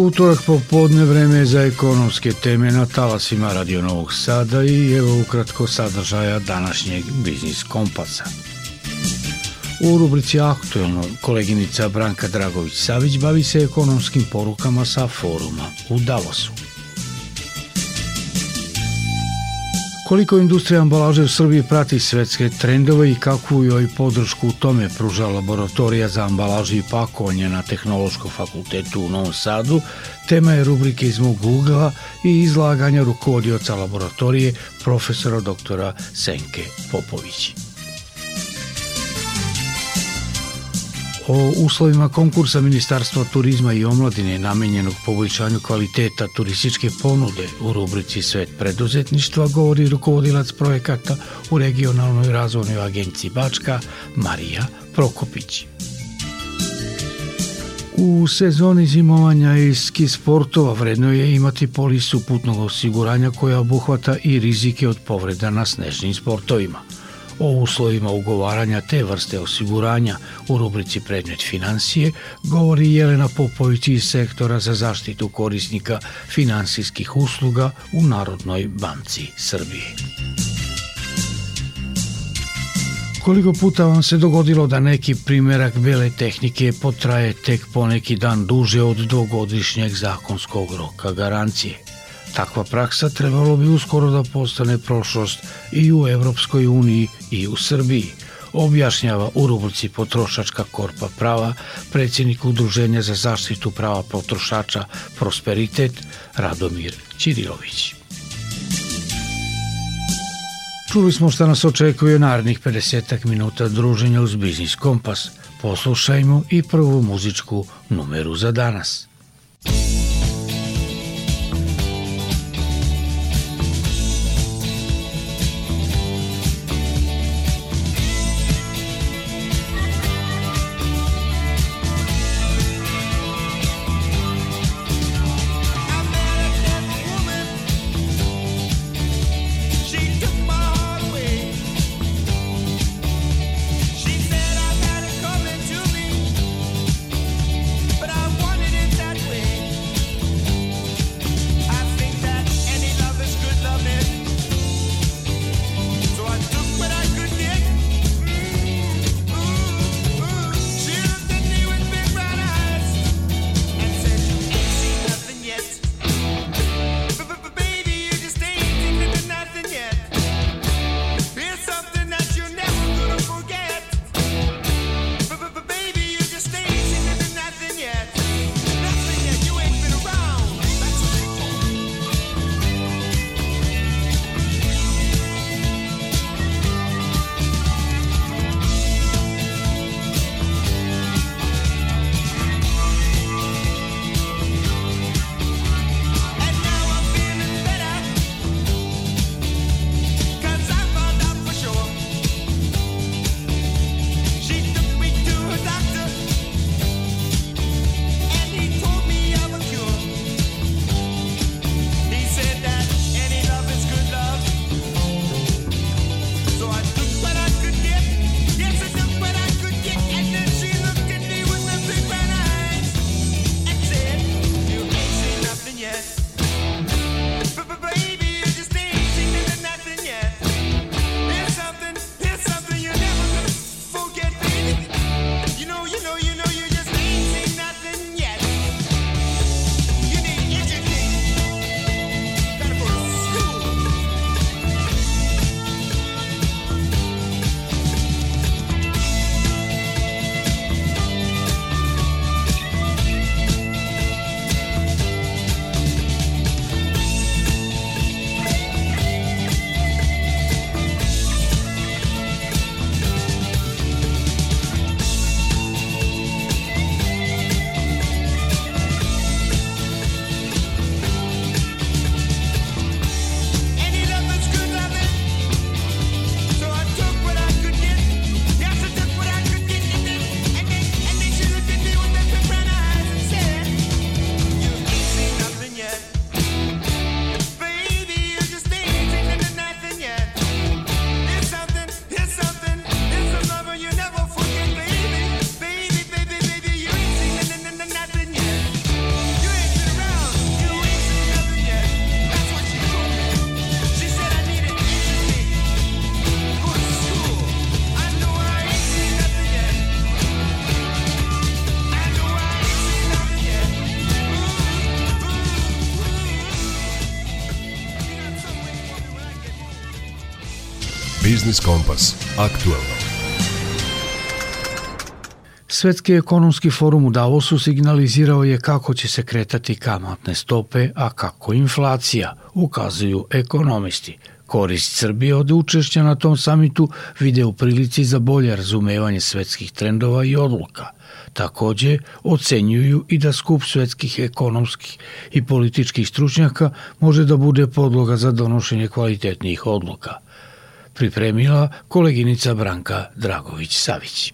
Utorak popodne vreme za ekonomske teme na talasima Radio Novog Sada i evo ukratko sadržaja današnjeg Biznis Kompasa. U rubrici Aktuelno koleginica Branka Dragović-Savić bavi se ekonomskim porukama sa foruma u Davosu. Koliko industrija ambalaže u Srbiji prati svetske trendove i kakvu joj podršku u tome pruža laboratorija za ambalažu i pakovanje na Tehnološkom fakultetu u Novom Sadu, tema je rubrike iz mog ugla i izlaganja rukovodioca laboratorije profesora doktora Senke Popovići. O uslovima konkursa Ministarstva turizma i omladine namenjenog poboljšanju kvaliteta turističke ponude u rubrici Svet preduzetništva govori rukovodilac projekata u regionalnoj razvojnoj agenciji Bačka Marija Prokopić. U sezoni zimovanja i ski sportova vredno je imati polisu putnog osiguranja koja obuhvata i rizike od povreda na snežnim sportovima – O uslovima ugovaranja te vrste osiguranja u rubrici Predmet financije govori Jelena Popović iz sektora za zaštitu korisnika finansijskih usluga u Narodnoj banci Srbije. Koliko puta vam se dogodilo da neki primerak bele tehnike potraje tek poneki dan duže od dvogodišnjeg zakonskog roka garancije – Takva praksa trebalo bi uskoro da postane prošlost i u Evropskoj uniji i u Srbiji, objašnjava u rubrici Potrošačka korpa prava predsjednik Udruženja za zaštitu prava potrošača Prosperitet Radomir Ćirilović. Čuli smo šta nas očekuje narednih 50 minuta druženja uz Biznis Kompas. Poslušajmo i prvu muzičku numeru za danas. Biznis Kompas. Aktuelno. Svetski ekonomski forum u Davosu signalizirao je kako će se kretati kamatne stope, a kako inflacija, ukazuju ekonomisti. Korist Srbije od učešća na tom samitu vide u prilici za bolje razumevanje svetskih trendova i odluka. Takođe, ocenjuju i da skup svetskih ekonomskih i političkih stručnjaka može da bude podloga za donošenje kvalitetnijih odluka. Pripremila koleginica Branka Dragović-Savić.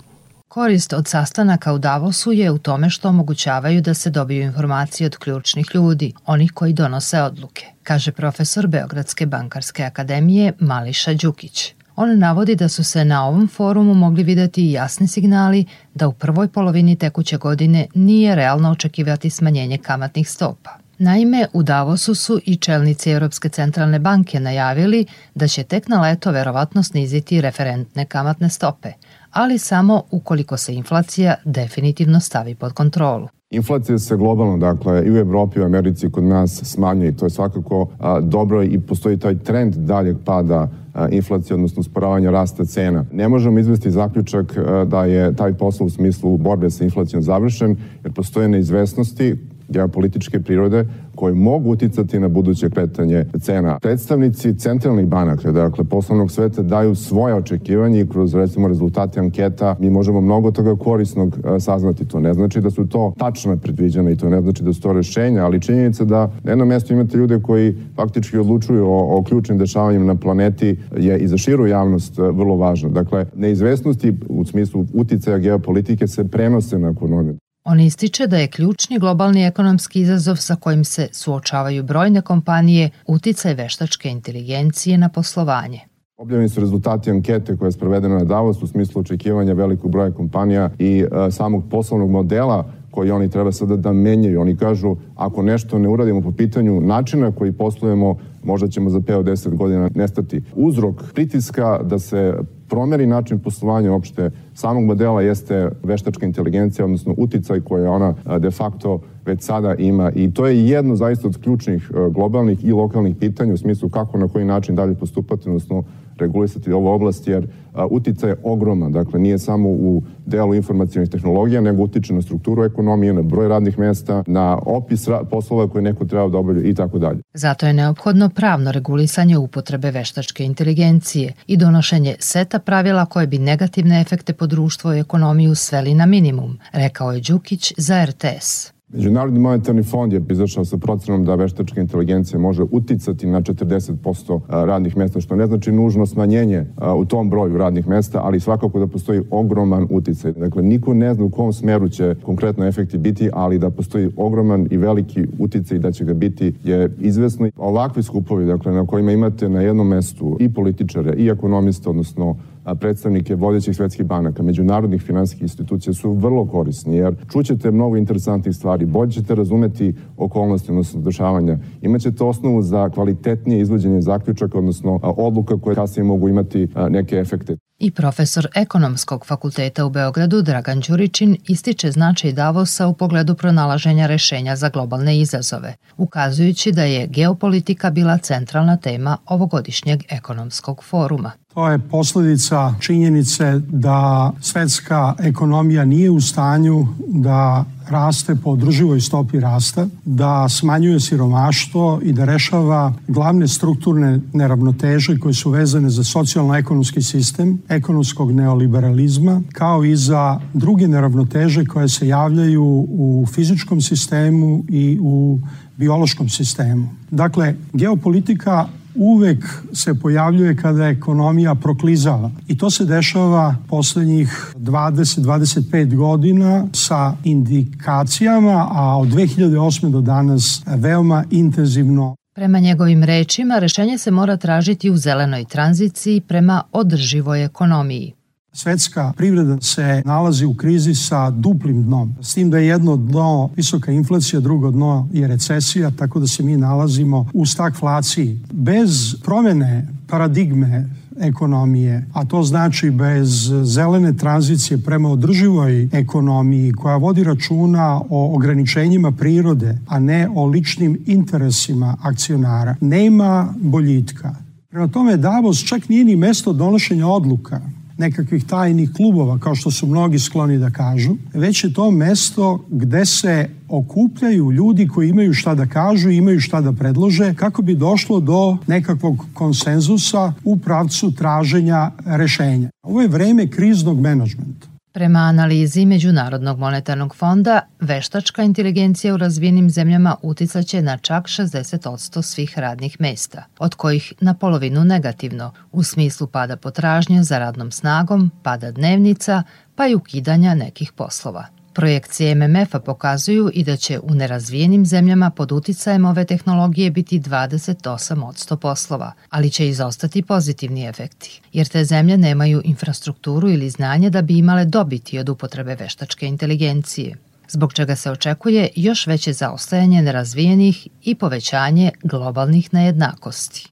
Korist od sastanaka u Davosu je u tome što omogućavaju da se dobiju informacije od ključnih ljudi, onih koji donose odluke, kaže profesor Beogradske bankarske akademije Mališa Đukić. On navodi da su se na ovom forumu mogli videti i jasni signali da u prvoj polovini tekuće godine nije realno očekivati smanjenje kamatnih stopa. Naime, u Davosu su i čelnici Europske centralne banke najavili da će tek na leto verovatno sniziti referentne kamatne stope, ali samo ukoliko se inflacija definitivno stavi pod kontrolu. Inflacija se globalno, dakle, i u Evropi i u Americi kod nas smanjuje i to je svakako a, dobro i postoji taj trend daljeg pada inflacije, odnosno sporavanja rasta cena. Ne možemo izvesti zaključak da je taj posao u smislu borbe sa inflacijom završen, jer postoje neizvesnosti geopolitičke prirode koje mogu uticati na buduće kretanje cena. Predstavnici centralnih banaka, dakle poslovnog sveta, daju svoje očekivanje i kroz recimo rezultate anketa mi možemo mnogo toga korisnog e, saznati. To ne znači da su to tačno predviđene i to ne znači da su to rešenja, ali činjenica da na jednom mestu imate ljude koji faktički odlučuju o, o ključnim dešavanjima na planeti je i za širu javnost e, vrlo važno. Dakle, neizvesnosti u smislu uticaja geopolitike se prenose na ekonomiju. On ističe da je ključni globalni ekonomski izazov sa kojim se suočavaju brojne kompanije uticaj veštačke inteligencije na poslovanje. Objavljeni su rezultati ankete koja je sprovedena na Davos u smislu očekivanja velikog broja kompanija i e, samog poslovnog modela koji oni treba sada da menjaju. Oni kažu, ako nešto ne uradimo po pitanju načina koji poslujemo, možda ćemo za 5 10 godina nestati. Uzrok pritiska da se promeri način poslovanja opšte samog modela jeste veštačka inteligencija, odnosno uticaj koje ona de facto već sada ima i to je jedno zaista od ključnih globalnih i lokalnih pitanja u smislu kako na koji način dalje postupati, odnosno regulisati ovu oblast jer uticaj je ogroman, dakle nije samo u delu informacijalnih tehnologija, nego utiče na strukturu ekonomije, na broj radnih mesta, na opis poslova koje neko treba da obavlja i tako dalje. Zato je neophodno pravno regulisanje upotrebe veštačke inteligencije i donošenje seta pravila koje bi negativne efekte po društvo i ekonomiju sveli na minimum, rekao je Đukić za RTS. Međunarodni monetarni fond je izašao sa procenom da veštačka inteligencija može uticati na 40% radnih mesta, što ne znači nužno smanjenje u tom broju radnih mesta, ali svakako da postoji ogroman uticaj. Dakle, niko ne zna u kom smeru će konkretno efekti biti, ali da postoji ogroman i veliki uticaj da će ga biti je izvesno. Ovakvi skupovi, dakle, na kojima imate na jednom mestu i političare i ekonomiste, odnosno predstavnike vodećih svetskih banaka, međunarodnih finansijskih institucija su vrlo korisni, jer čućete mnogo interesantnih stvari, bolje ćete razumeti okolnosti, odnosno dešavanja, imaćete osnovu za kvalitetnije izvođenje zaključaka, odnosno odluka koje kasnije mogu imati neke efekte. I profesor ekonomskog fakulteta u Beogradu Dragan Đuričin ističe značaj Davosa u pogledu pronalaženja rešenja za globalne izazove, ukazujući da je geopolitika bila centralna tema ovogodišnjeg ekonomskog foruma. To je posledica činjenice da svetska ekonomija nije u stanju da raste po održivoj stopi rasta, da smanjuje siromaštvo i da rešava glavne strukturne neravnoteže koje su vezane za socijalno-ekonomski sistem, ekonomskog neoliberalizma, kao i za druge neravnoteže koje se javljaju u fizičkom sistemu i u biološkom sistemu. Dakle, geopolitika uvek se pojavljuje kada ekonomija proklizava. I to se dešava poslednjih 20-25 godina sa indikacijama, a od 2008. do danas veoma intenzivno Prema njegovim rečima, rešenje se mora tražiti u zelenoj tranziciji prema održivoj ekonomiji. Svetska privreda se nalazi u krizi sa duplim dnom. S tim da je jedno dno visoka inflacija, drugo dno je recesija, tako da se mi nalazimo u stagflaciji. Bez promene paradigme ekonomije, a to znači bez zelene tranzicije prema održivoj ekonomiji koja vodi računa o ograničenjima prirode, a ne o ličnim interesima akcionara, nema boljitka. Prema tome, Davos čak nije ni mesto donošenja odluka nekakvih tajnih klubova, kao što su mnogi skloni da kažu, već je to mesto gde se okupljaju ljudi koji imaju šta da kažu i imaju šta da predlože kako bi došlo do nekakvog konsenzusa u pravcu traženja rešenja. Ovo je vreme kriznog menadžmenta. Prema analizi Međunarodnog monetarnog fonda, veštačka inteligencija u razvijenim zemljama uticaće na čak 60% svih radnih mesta, od kojih na polovinu negativno, u smislu pada potražnje za radnom snagom, pada dnevnica, pa i ukidanja nekih poslova. Projekcije MMF-a pokazuju i da će u nerazvijenim zemljama pod uticajem ove tehnologije biti 28% poslova, ali će izostati pozitivni efekti, jer te zemlje nemaju infrastrukturu ili znanje da bi imale dobiti od upotrebe veštačke inteligencije zbog čega se očekuje još veće zaostajanje nerazvijenih i povećanje globalnih nejednakosti.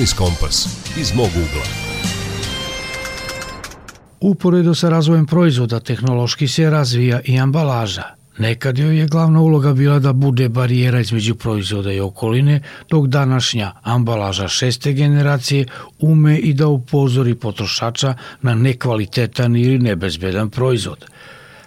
Biznis Kompas iz mog ugla. Uporedo sa razvojem proizvoda tehnološki se razvija i ambalaža. Nekad joj je glavna uloga bila da bude barijera između proizvoda i okoline, dok današnja ambalaža šeste generacije ume i da upozori potrošača na nekvalitetan ili nebezbedan proizvod –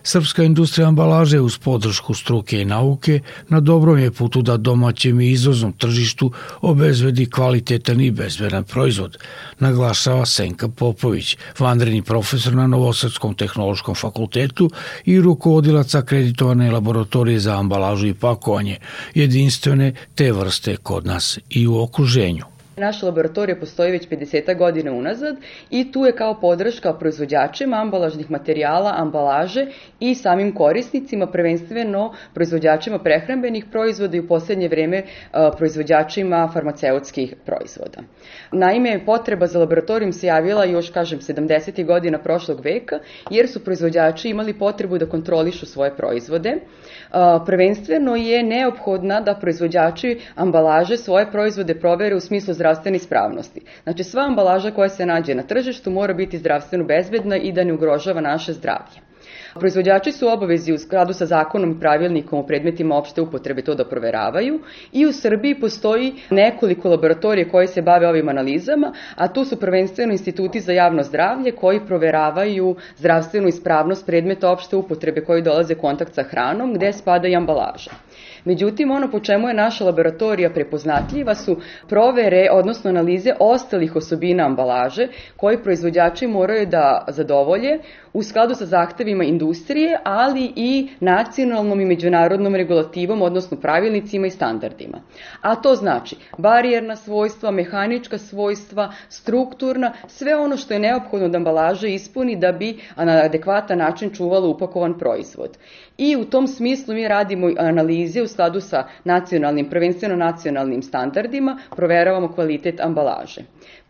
Srpska industrija ambalaže uz podršku struke i nauke na dobrom je putu da domaćem i izvoznom tržištu obezvedi kvalitetan i bezbedan proizvod, naglašava Senka Popović, vanredni profesor na Novosadskom tehnološkom fakultetu i rukovodilac akreditovane laboratorije za ambalažu i pakovanje, jedinstvene te vrste kod nas i u okruženju. Naša laboratorija postoji već 50 godina unazad i tu je kao podrška proizvođačima ambalažnih materijala, ambalaže i samim korisnicima, prvenstveno proizvođačima prehrambenih proizvoda i u poslednje vreme proizvođačima farmaceutskih proizvoda. Naime, potreba za laboratorijom se javila još, kažem, 70. godina prošlog veka, jer su proizvođači imali potrebu da kontrolišu svoje proizvode. Prvenstveno je neophodna da proizvođači ambalaže svoje proizvode provere u smislu zdravstvene ispravnosti. Znači, sva ambalaža koja se nađe na tržištu mora biti zdravstveno bezbedna i da ne ugrožava naše zdravlje. Proizvođači su obavezi u skladu sa zakonom i pravilnikom o predmetima opšte upotrebe to da proveravaju i u Srbiji postoji nekoliko laboratorije koje se bave ovim analizama, a tu su prvenstveno instituti za javno zdravlje koji proveravaju zdravstvenu ispravnost predmeta opšte upotrebe koji dolaze u kontakt sa hranom, gde spada i ambalaža. Međutim, ono po čemu je naša laboratorija prepoznatljiva su provere, odnosno analize ostalih osobina ambalaže koje proizvođači moraju da zadovolje u skladu sa zahtevima industrije, ali i nacionalnom i međunarodnom regulativom, odnosno pravilnicima i standardima. A to znači barijerna svojstva, mehanička svojstva, strukturna, sve ono što je neophodno da ambalaža ispuni da bi na adekvatan način čuvalo upakovan proizvod. I u tom smislu mi radimo analize u skladu sa nacionalnim, prvenstveno nacionalnim standardima, proveravamo kvalitet ambalaže.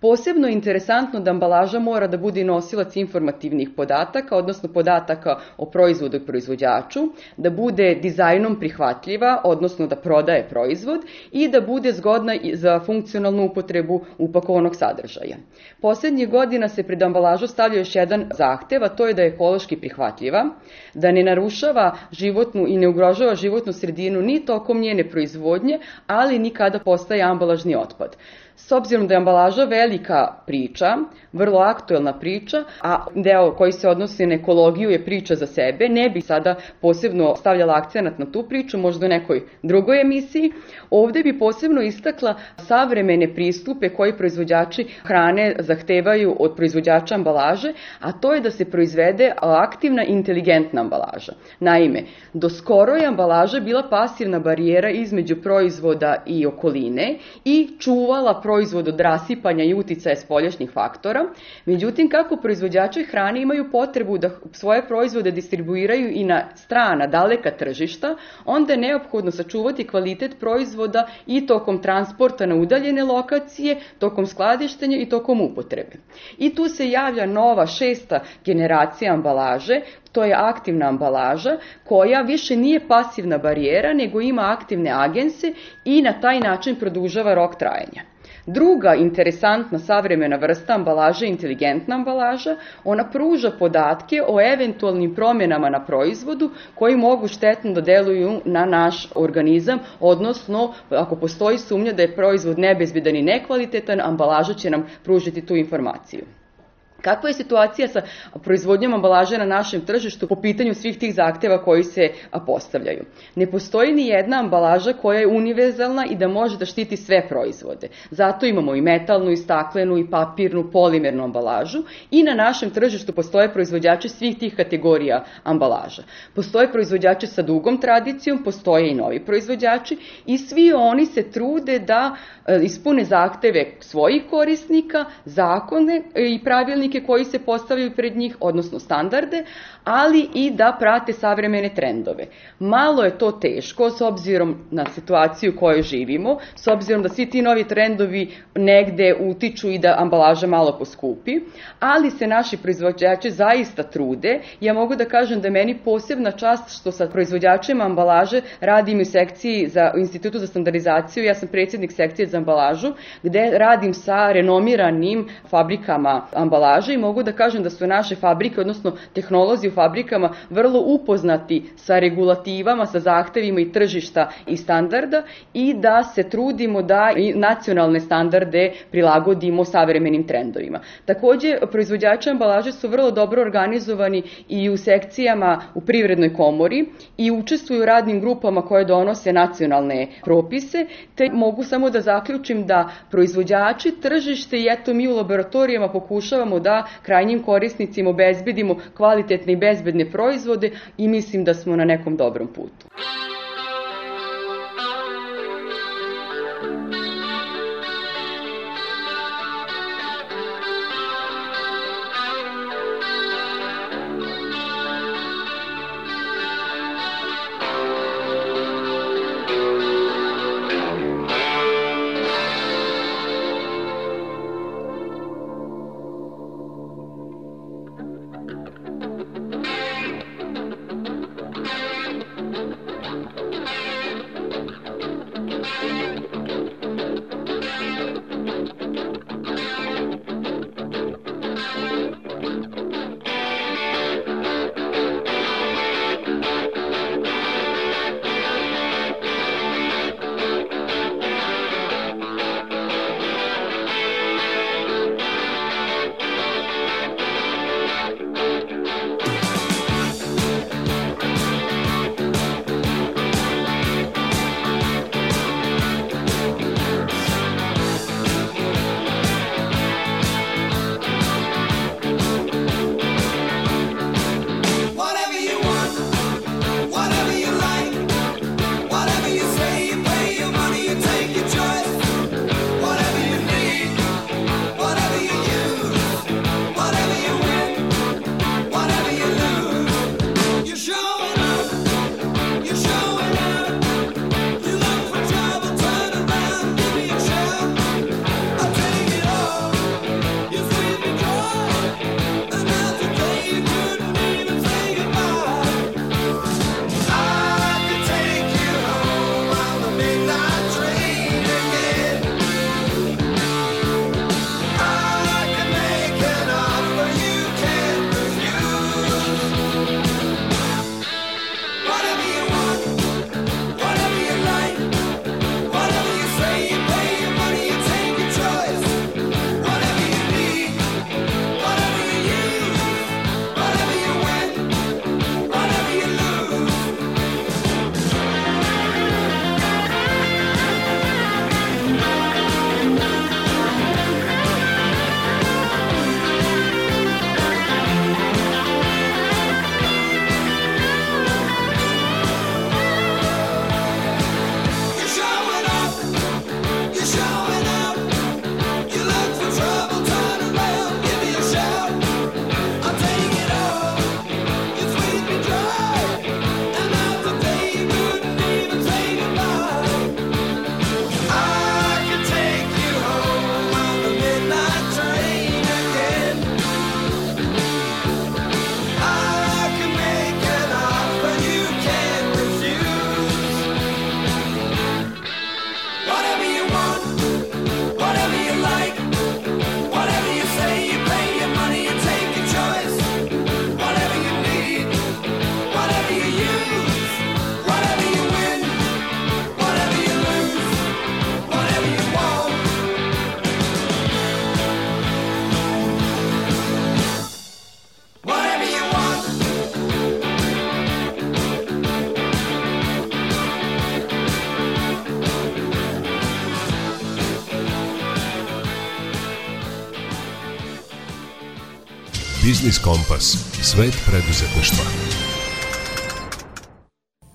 Posebno je interesantno da ambalaža mora da bude nosilac informativnih podataka, odnosno podataka o proizvodu i proizvođaču, da bude dizajnom prihvatljiva, odnosno da prodaje proizvod i da bude zgodna za funkcionalnu upotrebu upakovanog sadržaja. Poslednjih godina se pred ambalažu stavlja još jedan zahtev, a to je da je ekološki prihvatljiva, da ne narušava životnu i ne ugrožava životnu sredinu ni tokom njene proizvodnje, ali nikada postaje ambalažni otpad. S obzirom da je ambalaža velika priča, vrlo aktuelna priča, a deo koji se odnosi na ekologiju je priča za sebe, ne bi sada posebno stavljala akcenat na tu priču, možda u nekoj drugoj emisiji. Ovde bi posebno istakla savremene pristupe koji proizvođači hrane zahtevaju od proizvođača ambalaže, a to je da se proizvede aktivna inteligentna ambalaža. Naime, do skoro je ambalaža bila pasivna barijera između proizvoda i okoline i čuvala proizvod od rasipanja i uticaja spoljašnjih faktora. Međutim, kako proizvođači hrane imaju potrebu da svoje proizvode distribuiraju i na strana, daleka tržišta, onda je neophodno sačuvati kvalitet proizvoda i tokom transporta na udaljene lokacije, tokom skladištenja i tokom upotrebe. I tu se javlja nova šesta generacija ambalaže to je aktivna ambalaža koja više nije pasivna barijera nego ima aktivne agense i na taj način produžava rok trajanja. Druga interesantna savremena vrsta ambalaže je inteligentna ambalaža. Ona pruža podatke o eventualnim promjenama na proizvodu koji mogu štetno da deluju na naš organizam, odnosno ako postoji sumnja da je proizvod nebezbedan i nekvalitetan, ambalaža će nam pružiti tu informaciju. Kakva je situacija sa proizvodnjom ambalaže na našem tržištu po pitanju svih tih zahteva koji se postavljaju? Ne postoji ni jedna ambalaža koja je univerzalna i da može da štiti sve proizvode. Zato imamo i metalnu, i staklenu, i papirnu, polimernu ambalažu i na našem tržištu postoje proizvođači svih tih kategorija ambalaža. Postoje proizvođači sa dugom tradicijom, postoje i novi proizvođači i svi oni se trude da e, ispune zahteve svojih korisnika, zakone i pravilnike politike koji se postavljaju pred njih, odnosno standarde, ali i da prate savremene trendove. Malo je to teško s obzirom na situaciju u kojoj živimo, s obzirom da svi ti novi trendovi negde utiču i da ambalaža malo poskupi, ali se naši proizvođači zaista trude. Ja mogu da kažem da meni posebna čast što sa proizvođačima ambalaže radim u sekciji za u Institutu za standardizaciju, ja sam predsjednik sekcije za ambalažu, gde radim sa renomiranim fabrikama ambalaže ambalaže i mogu da kažem da su naše fabrike, odnosno tehnolozi u fabrikama vrlo upoznati sa regulativama, sa zahtevima i tržišta i standarda i da se trudimo da i nacionalne standarde prilagodimo savremenim trendovima. Takođe, proizvođači ambalaže su vrlo dobro organizovani i u sekcijama u privrednoj komori i učestvuju u radnim grupama koje donose nacionalne propise, te mogu samo da zaključim da proizvođači, tržište i eto mi u laboratorijama pokušavamo da krajnjim korisnicima obezbedimo kvalitetne i bezbedne proizvode i mislim da smo na nekom dobrom putu. Biznis Kompas. Svet preduzetništva.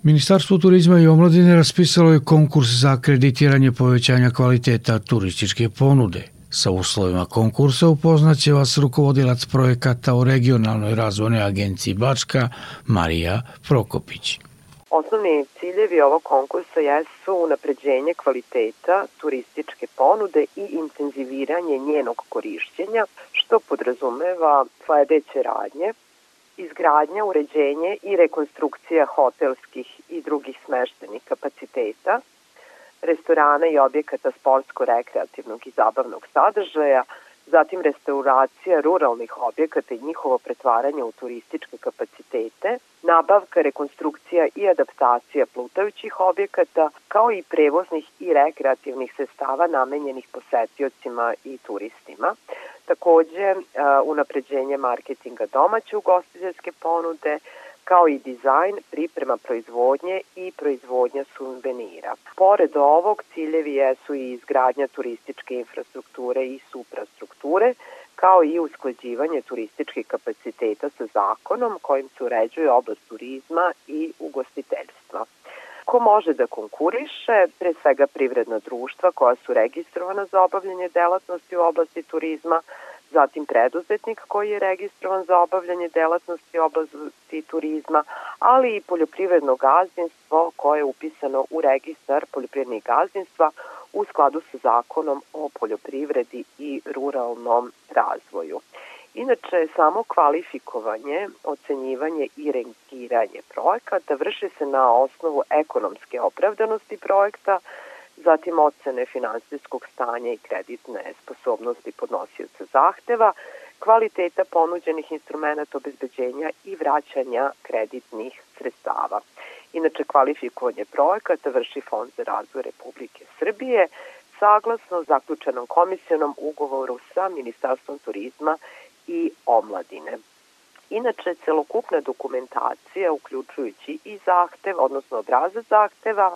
Ministarstvo turizma i omladine raspisalo je konkurs za akreditiranje povećanja kvaliteta turističke ponude. Sa uslovima konkursa upoznaće vas rukovodilac projekata u regionalnoj razvojnoj agenciji Bačka Marija Prokopić. Osnovni ciljevi ovog konkursa jesu unapređenje kvaliteta turističke ponude i intenziviranje njenog korišćenja, što podrazumeva sledeće radnje, izgradnja, uređenje i rekonstrukcija hotelskih i drugih smeštenih kapaciteta, restorana i objekata sportsko-rekreativnog i zabavnog sadržaja, zatim restauracija ruralnih objekata i njihovo pretvaranje u turističke kapacitete, nabavka, rekonstrukcija i adaptacija plutajućih objekata, kao i prevoznih i rekreativnih sestava namenjenih posetiocima i turistima. Takođe, unapređenje marketinga domaće ugostiteljske ponude, kao i dizajn, priprema proizvodnje i proizvodnja suvenira. Pored ovog, ciljevi jesu i izgradnja turističke infrastrukture i suprastrukture, kao i usklađivanje turističkih kapaciteta sa zakonom kojim se uređuje oblast turizma i ugostiteljstva. Ko može da konkuriše? Pre svega privredna društva koja su registrovana za obavljanje delatnosti u oblasti turizma, zatim preduzetnik koji je registrovan za obavljanje delatnosti u oblasti turizma, ali i poljoprivredno gazdinstvo koje je upisano u registar poljoprivrednih gazdinstva u skladu sa zakonom o poljoprivredi i ruralnom razvoju. Inače, samo kvalifikovanje, ocenjivanje i rengiranje projekata vrši se na osnovu ekonomske opravdanosti projekta, zatim ocene finansijskog stanja i kreditne sposobnosti podnosioca zahteva, kvaliteta ponuđenih instrumenta obezbeđenja i vraćanja kreditnih sredstava. Inače, kvalifikovanje projekata vrši Fond za razvoj Republike Srbije saglasno zaključenom komisijonom ugovoru sa Ministarstvom turizma i omladine. Inače, celokupna dokumentacija, uključujući i zahtev, odnosno obrazac zahteva,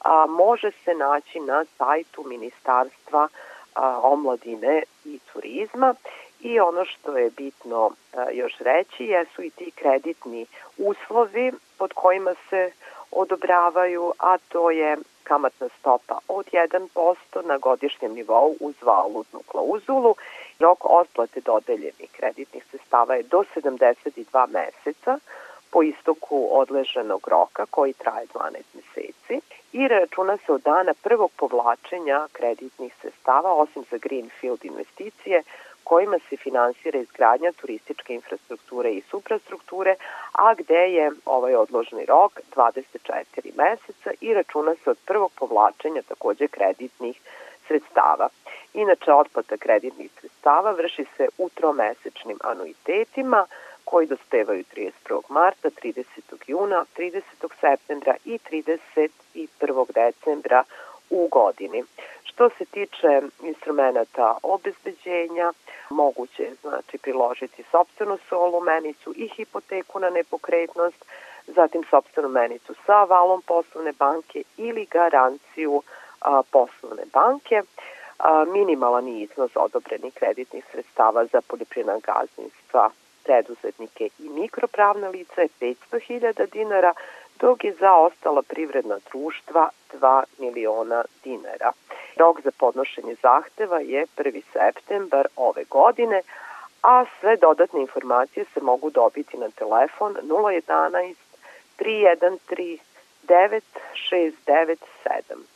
a, može se naći na sajtu Ministarstva a, omladine i turizma i ono što je bitno a, još reći jesu i ti kreditni uslovi pod kojima se odobravaju, a to je kamatna stopa od 1% na godišnjem nivou uz valutnu klauzulu. Rok otplate dodeljenih kreditnih sestava je do 72 meseca po istoku odleženog roka koji traje 12 meseci i računa se od dana prvog povlačenja kreditnih sestava, osim za Greenfield investicije, kojima se finansira izgradnja turističke infrastrukture i suprastrukture, a gde je ovaj odložni rok 24 meseca i računa se od prvog povlačenja takođe kreditnih sredstava. Inače, otplata kreditnih sredstava vrši se u tromesečnim anuitetima, koji dospevaju 31. marta, 30. juna, 30. septembra i 31. decembra u godini. Što se tiče instrumenta obezbeđenja, moguće je znači, priložiti sobstvenu solu menicu i hipoteku na nepokretnost, zatim sobstvenu menicu sa valom poslovne banke ili garanciju a, poslovne banke. Minimalan iznos odobrenih kreditnih sredstava za poljoprivredna gazdinstva preduzetnike i mikropravna lica je 500.000 dinara, dok je za ostala privredna društva 2 miliona dinara. Rok za podnošenje zahteva je 1. septembar ove godine, a sve dodatne informacije se mogu dobiti na telefon 011 313 9697.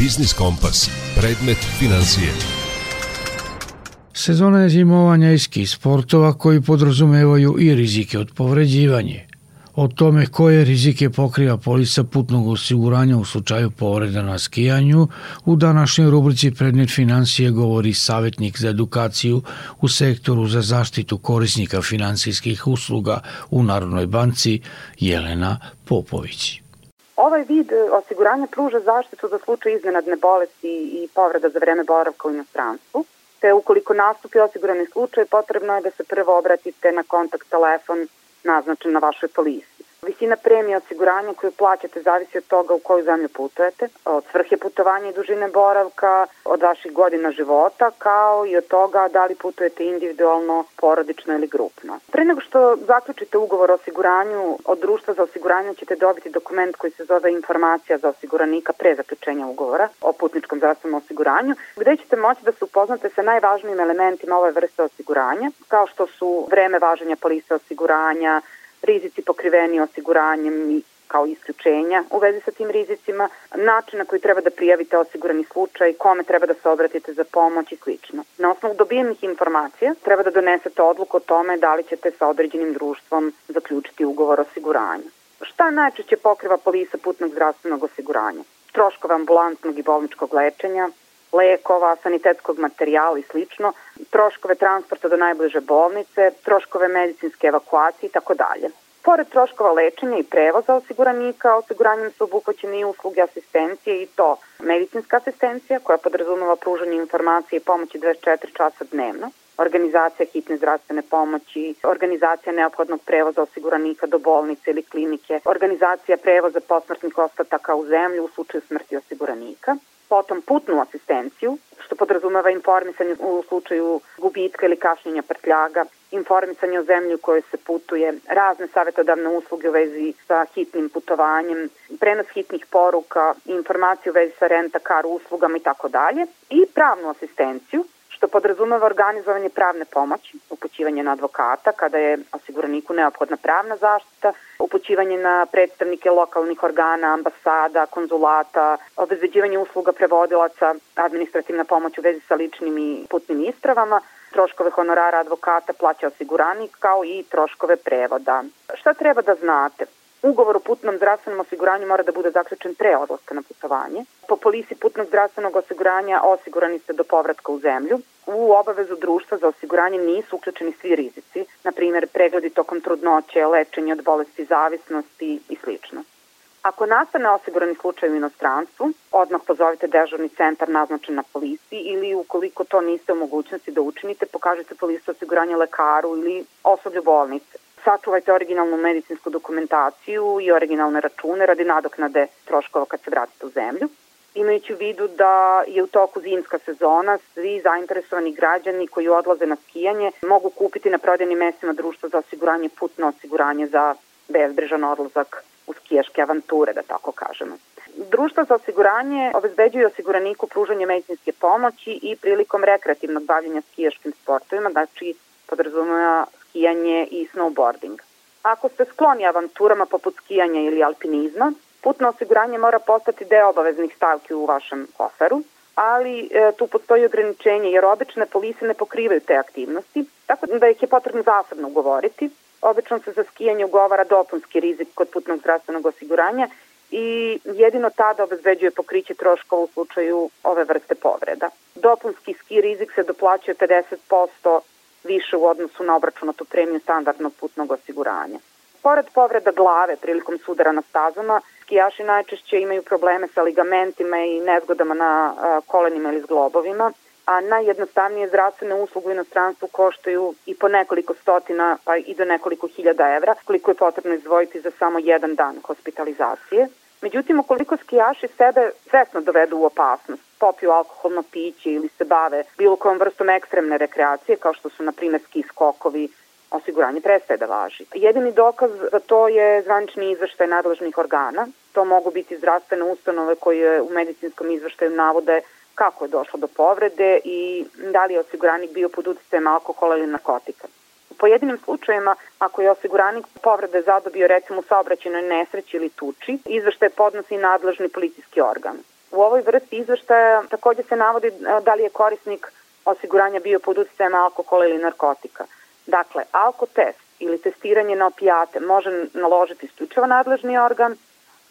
Biznis Kompas. Predmet financije. Sezona je zimovanja i ski sportova koji podrazumevaju i rizike od povređivanje. O tome koje rizike pokriva polisa putnog osiguranja u slučaju povreda na skijanju, u današnjoj rubrici Predmet financije govori savjetnik za edukaciju u sektoru za zaštitu korisnika finansijskih usluga u Narodnoj banci Jelena Popović. Ovaj vid osiguranja pruža zaštitu za slučaj iznenadne bolesti i povreda za vreme boravka u inostranstvu, te ukoliko nastupi osigurani slučaj potrebno je da se prvo obratite na kontakt telefon naznačen na vašoj polisi. Visina premije osiguranja koju plaćate zavisi od toga u koju zemlju putujete, od svrhe putovanja i dužine boravka, od vaših godina života, kao i od toga da li putujete individualno, porodično ili grupno. Pre nego što zaključite ugovor o osiguranju, od društva za osiguranje ćete dobiti dokument koji se zove informacija za osiguranika pre zaključenja ugovora o putničkom zdravstvenom osiguranju, gde ćete moći da se upoznate sa najvažnijim elementima ove vrste osiguranja, kao što su vreme važenja polise osiguranja, rizici pokriveni osiguranjem i kao isključenja u vezi sa tim rizicima, način na koji treba da prijavite osigurani slučaj, kome treba da se obratite za pomoć i sl. Na osnovu dobijenih informacija treba da donesete odluku o tome da li ćete sa određenim društvom zaključiti ugovor o osiguranju. Šta najčešće pokriva polisa putnog zdravstvenog osiguranja? Troškove ambulantnog i bolničkog lečenja, lekova, sanitetskog materijala i slično, troškove transporta do najbliže bolnice, troškove medicinske evakuacije i tako dalje. Pored troškova lečenja i prevoza osiguranika, osiguranjem su obuhvaćene i usluge asistencije i to medicinska asistencija koja podrazumeva pružanje informacije i pomoći 24 časa dnevno, organizacija hitne zdravstvene pomoći, organizacija neophodnog prevoza osiguranika do bolnice ili klinike, organizacija prevoza posmrtnih ostataka u zemlju u slučaju smrti osiguranika, potom putnu asistenciju, što podrazumeva informisanje u slučaju gubitka ili kašnjenja prtljaga, informisanje o zemlji u kojoj se putuje, razne savjetodavne usluge u vezi sa hitnim putovanjem, prenos hitnih poruka, informacije u vezi sa renta kar uslugama i tako dalje i pravnu asistenciju, što podrazumeva organizovanje pravne pomoći, upućivanje na advokata kada je osiguraniku neophodna pravna zaštita, upućivanje na predstavnike lokalnih organa, ambasada, konzulata, obezbeđivanje usluga prevodilaca, administrativna pomoć u vezi sa ličnim i putnim ispravama, troškove honorara advokata plaća osiguranik kao i troškove prevoda. Šta treba da znate? Ugovor o putnom zdravstvenom osiguranju mora da bude zaključen pre odlaska na putovanje. Po polisi putnog zdravstvenog osiguranja osigurani ste do povratka u zemlju. U obavezu društva za osiguranje nisu uključeni svi rizici, na primjer pregledi tokom trudnoće, lečenje od bolesti zavisnosti i sl. Ako nastane osigurani slučaj u inostranstvu, odmah pozovite dežurni centar naznačen na policiji ili ukoliko to niste u mogućnosti da učinite, pokažite polisu osiguranja lekaru ili osoblju bolnice sačuvajte originalnu medicinsku dokumentaciju i originalne račune radi nadoknade troškova kad se vratite u zemlju. Imajući u vidu da je u toku zimska sezona, svi zainteresovani građani koji odlaze na skijanje mogu kupiti na prodajnim mestima društva za osiguranje putno osiguranje za bezbrižan odlazak u skijaške avanture, da tako kažemo. Društva za osiguranje obezbeđuju osiguraniku pružanje medicinske pomoći i prilikom rekreativnog bavljenja skijaškim sportovima, znači podrazumeva skijanje i snowboarding. Ako ste skloni avanturama poput skijanja ili alpinizma, putno osiguranje mora postati deo obaveznih stavki u vašem koferu, ali e, tu postoji ograničenje jer obične polise ne pokrivaju te aktivnosti, tako da ih je potrebno zasebno ugovoriti. Obično se za skijanje ugovara dopunski rizik kod putnog zdravstvenog osiguranja i jedino tada obezbeđuje pokriće troškova u slučaju ove vrste povreda. Dopunski ski rizik se doplaćuje 50% više u odnosu na obračunatu premiju standardnog putnog osiguranja. Pored povreda glave prilikom sudara na stazama, skijaši najčešće imaju probleme sa ligamentima i nezgodama na kolenima ili zglobovima, a najjednostavnije zdravstvene usluge u inostranstvu koštaju i po nekoliko stotina pa i do nekoliko hiljada evra, koliko je potrebno izdvojiti za samo jedan dan hospitalizacije. Međutim, ukoliko skijaši sebe svesno dovedu u opasnost, popiju alkoholno piće ili se bave bilo kojom vrstom ekstremne rekreacije, kao što su, na primjer, ski skokovi, osiguranje prestaje da važi. Jedini dokaz za to je zvanični izveštaj nadležnih organa. To mogu biti zdravstvene ustanove koje u medicinskom izveštaju navode kako je došlo do povrede i da li je osiguranik bio pod uticajem alkohola ili narkotika. U pojedinim slučajima, ako je osiguranik povrede zadobio recimo u saobraćenoj nesreći ili tuči, izveštaj podnosi nadležni policijski organ. U ovoj vrsti izveštaja takođe se navodi da li je korisnik osiguranja bio pod utjecajem alkohola ili narkotika. Dakle, alkotest ili testiranje na opijate može naložiti isključivo nadležni organ,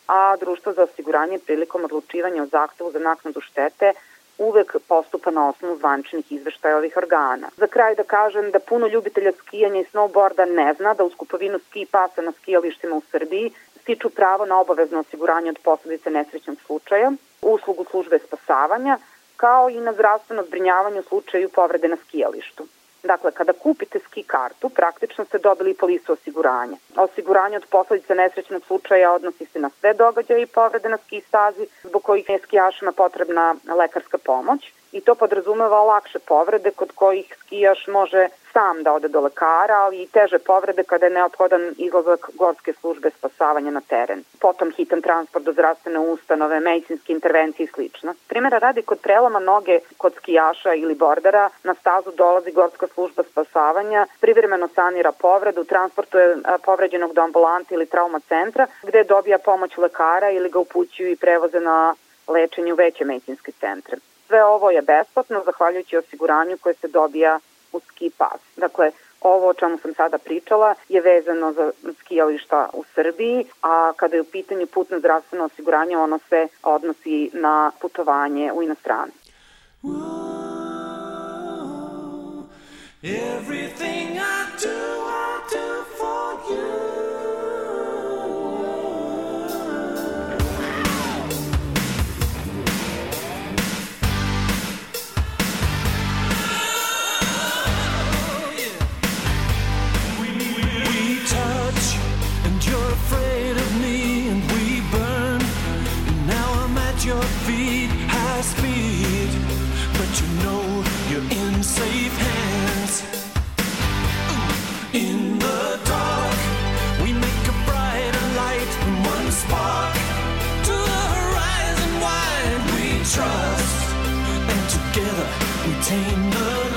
a društvo za osiguranje prilikom odlučivanja o zahtevu za naknadu štete uvek postupa na osnovu zvančnih izveštaja ovih organa. Za kraj da kažem da puno ljubitelja skijanja i snowboarda ne zna da uz kupovinu ski pasa na skijalištima u Srbiji stiču pravo na obavezno osiguranje od posledice nesrećnog slučaja, uslugu službe spasavanja, kao i na zdravstveno zbrinjavanje u slučaju povrede na skijalištu. Dakle, kada kupite ski kartu, praktično ste dobili polisu osiguranja. Osiguranje od posledice nesrećnog slučaja odnosi se na sve događaje i povrede na ski stazi zbog kojih je skijašima potrebna lekarska pomoć i to podrazumeva lakše povrede kod kojih skijaš može sam da ode do lekara, ali i teže povrede kada je neophodan izlazak gorske službe spasavanja na teren. Potom hitan transport do zdravstvene ustanove, medicinske intervencije i sl. Primera radi kod preloma noge kod skijaša ili bordera na stazu dolazi gorska služba spasavanja, privremeno sanira povredu, transportuje povređenog do ambulante ili trauma centra, gde dobija pomoć lekara ili ga upućuju i prevoze na lečenje u veće medicinske centre. Sve ovo je besplatno zahvaljujući osiguranju koje se dobija u ski pas. Dakle, ovo o čemu sam sada pričala je vezano za skijališta u Srbiji, a kada je u pitanju putno zdravstveno osiguranje, ono se odnosi na putovanje u inostranstvo. Everything I do, I do for you. You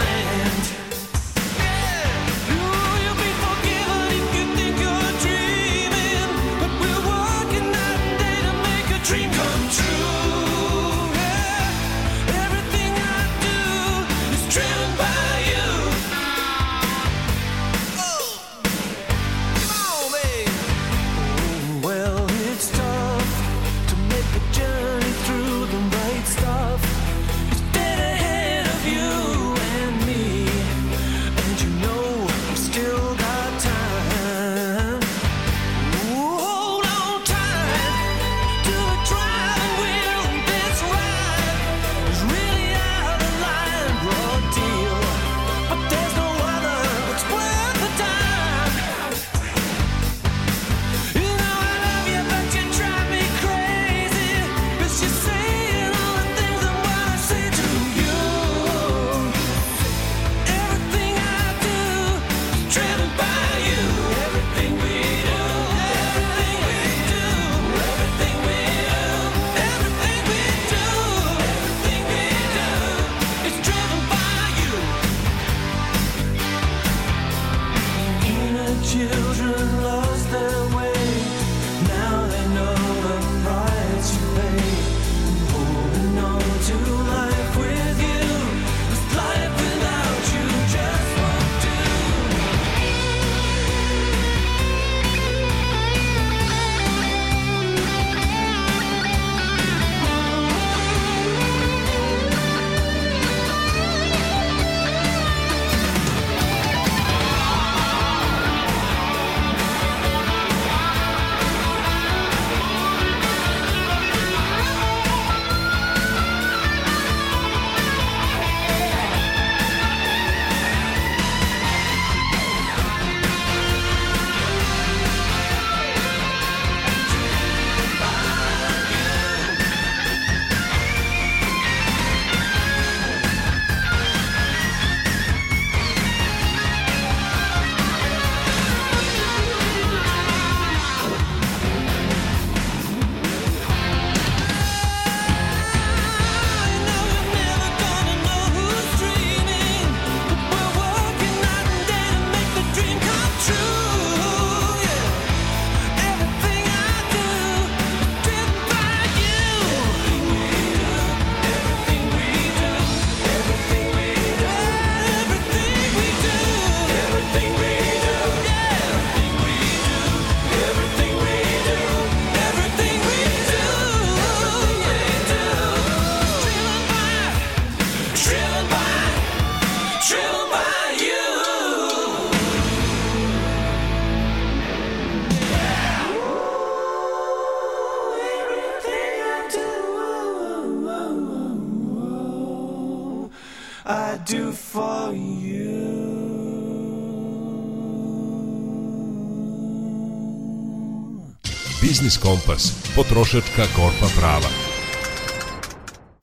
Biznis Kompas, potrošačka korpa prava.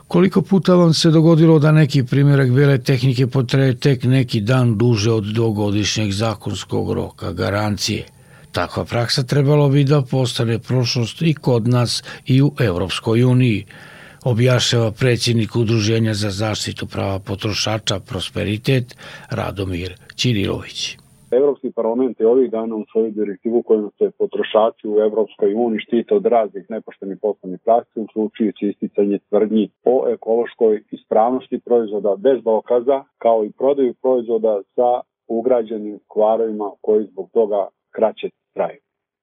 Koliko puta vam se dogodilo da neki primjerak bele tehnike potraje tek neki dan duže od dvogodišnjeg zakonskog roka, garancije? Takva praksa trebalo bi da postane prošlost i kod nas i u Evropskoj uniji, objašnjava predsjednik Udruženja za zaštitu prava potrošača Prosperitet Radomir Ćirilović. Evropski parlament je ovih dana u svoju direktivu kojom se potrošači u Evropskoj uniji štite od raznih nepoštenih poslovnih praksi, uključujući isticanje tvrdnji o ekološkoj ispravnosti proizvoda bez dokaza, kao i prodaju proizvoda sa ugrađenim kvarovima koji zbog toga kraće traju.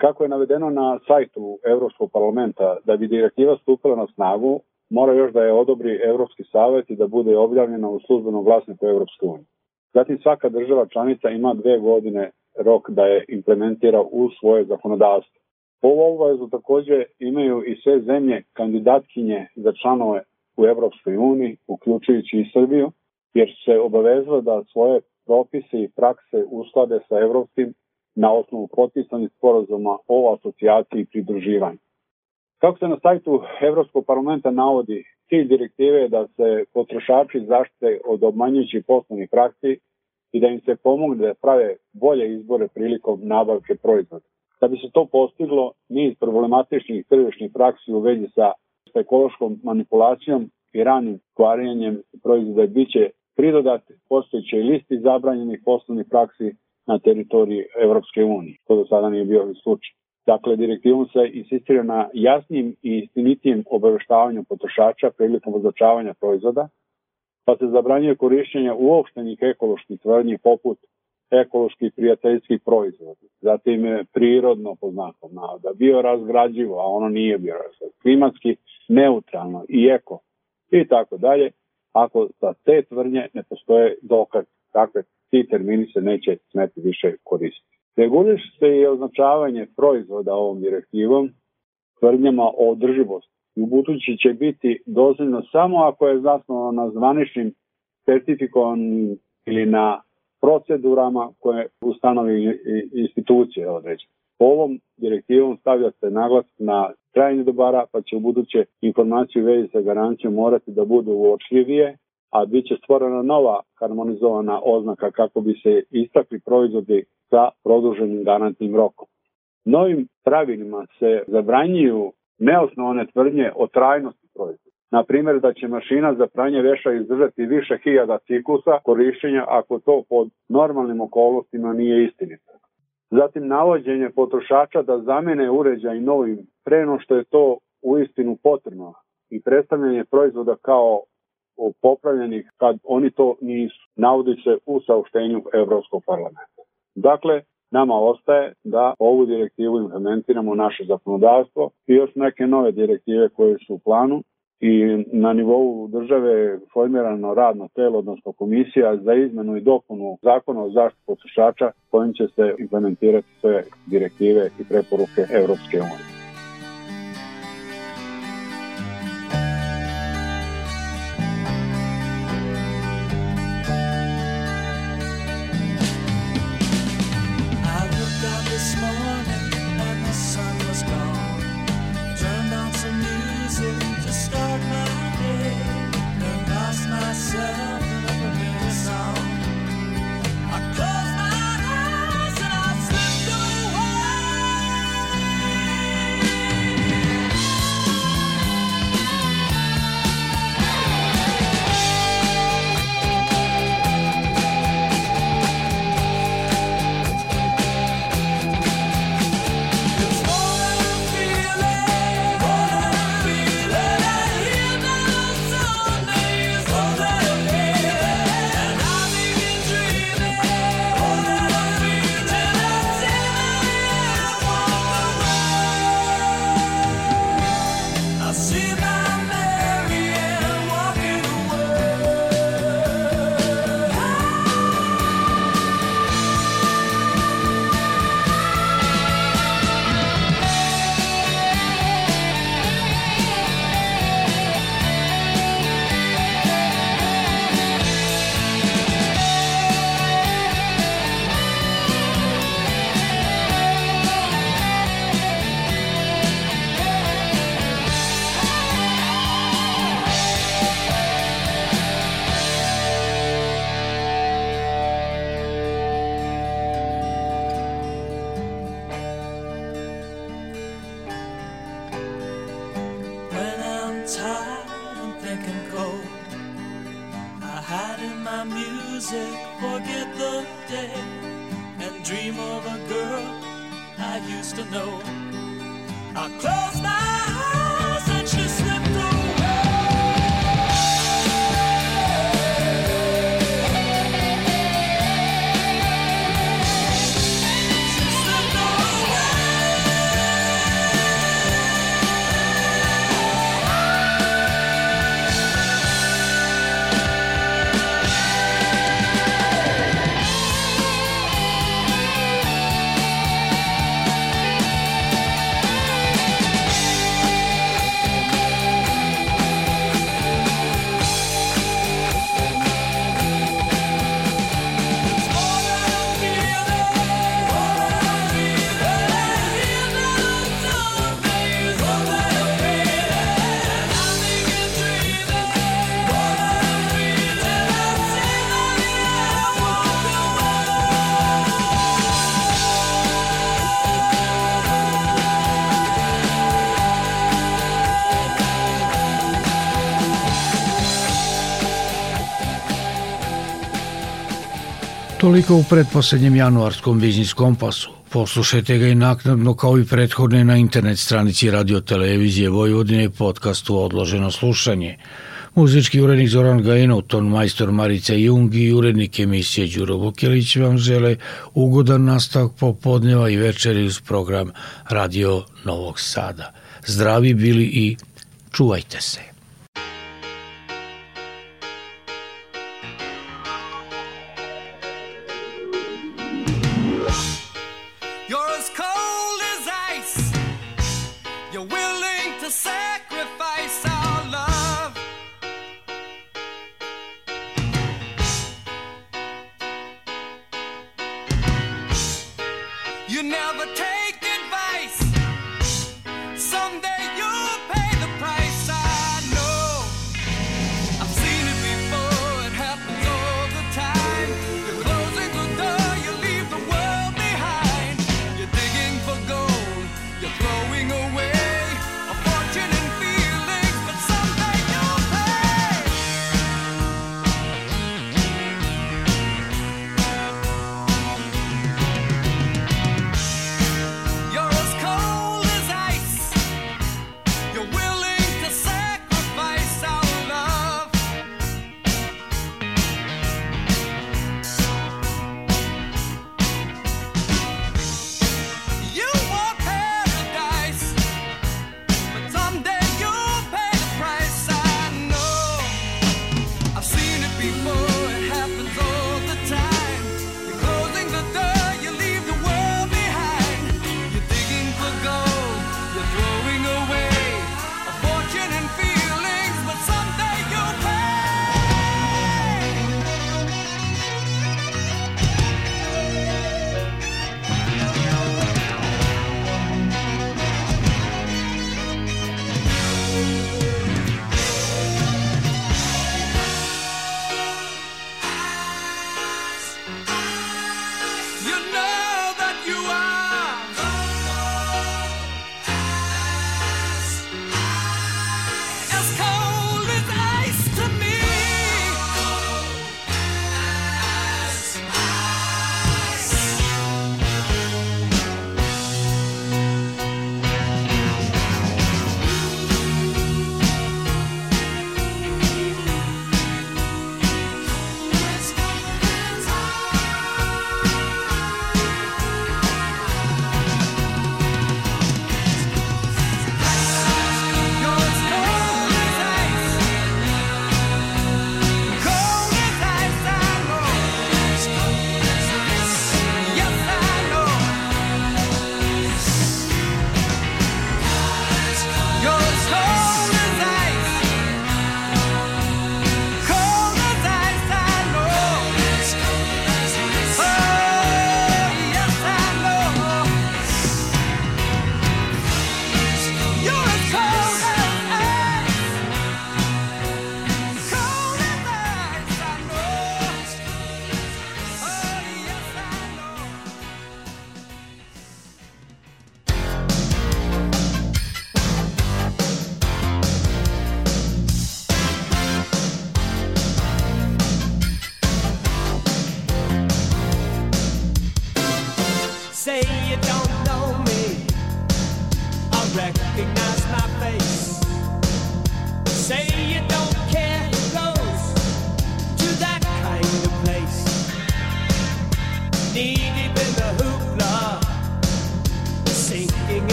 Kako je navedeno na sajtu Evropskog parlamenta, da bi direktiva stupila na snagu, mora još da je odobri Evropski savet i da bude objavljena u službenom glasniku Evropske unije. Zatim svaka država članica ima dve godine rok da je implementira u svoje zakonodavstvo. Ovu obavezu takođe imaju i sve zemlje kandidatkinje za članove u Evropskoj uniji, uključujući i Srbiju, jer se obavezala da svoje propise i prakse usklade sa evropskim na osnovu potpisanih sporozuma o asocijaciji i pridruživanju. Kako se na sajtu Evropskog parlamenta navodi, cilj direktive je da se potrošači zaštite od obmanjujućih poslovnih praksi i da im se pomogne da prave bolje izbore prilikom nabavke proizvoda. Da bi se to postiglo, niz problematičnih tržišnih praksi u vezi sa ekološkom manipulacijom i ranim kvarenjem proizvoda biće pridodat postojećoj listi zabranjenih poslovnih praksi na teritoriji Evropske unije, što do sada nije bio slučaj. Dakle, direktivom se insistira na jasnim i istinitijem obaveštavanju potrošača prilikom označavanja proizvoda, pa se zabranjuje korišćenje uopštenih ekoloških tvrdnji poput ekoloških prijateljskih proizvoda, zatim prirodno po znakom navoda, biorazgrađivo, a ono nije biorazgrađivo, klimatski neutralno i eko i tako dalje, ako za te tvrdnje ne postoje dokaz, takve ti termini se neće smeti više koristiti. Reguliš se i označavanje proizvoda ovom direktivom tvrdnjama o održivosti. U budući će biti dozvoljno samo ako je zasnovano na zvaničnim certifikovanim ili na procedurama koje ustanovi institucije određene. Ovom direktivom stavlja se naglas na trajanje dobara, pa će u buduće informacije u vezi sa garancijom morati da budu uočljivije, a bit će stvorena nova harmonizovana oznaka kako bi se istakli proizvodi sa produženim garantnim rokom. Novim pravilima se zabranjuju neosnovane tvrdnje o trajnosti proizvoda. Na primjer da će mašina za pranje veša izdržati više hiljada ciklusa korišćenja ako to pod normalnim okolnostima nije istinito. Zatim navođenje potrošača da zamene uređaj novim preno što je to u istinu potrebno i predstavljanje proizvoda kao popravljenih kad oni to nisu. Navodi se u saopštenju Evropskog parlamenta. Dakle, nama ostaje da ovu direktivu implementiramo u naše zakonodavstvo i još neke nove direktive koje su u planu i na nivou države je formirano radno telo, odnosno komisija za izmenu i dopunu zakona o zaštitu potrošača kojim će se implementirati sve direktive i preporuke Evropske unije. Toliko u pretposlednjem januarskom Biznis Kompasu. Poslušajte ga i naknadno kao i prethodne na internet stranici Radio Televizije Vojvodine podcastu Odloženo slušanje. Muzički urednik Zoran Gajinov, ton majstor Marica Jung i urednik emisije Đuro Vukelić vam žele ugodan nastavak popodneva i večeri uz program Radio Novog Sada. Zdravi bili i čuvajte se.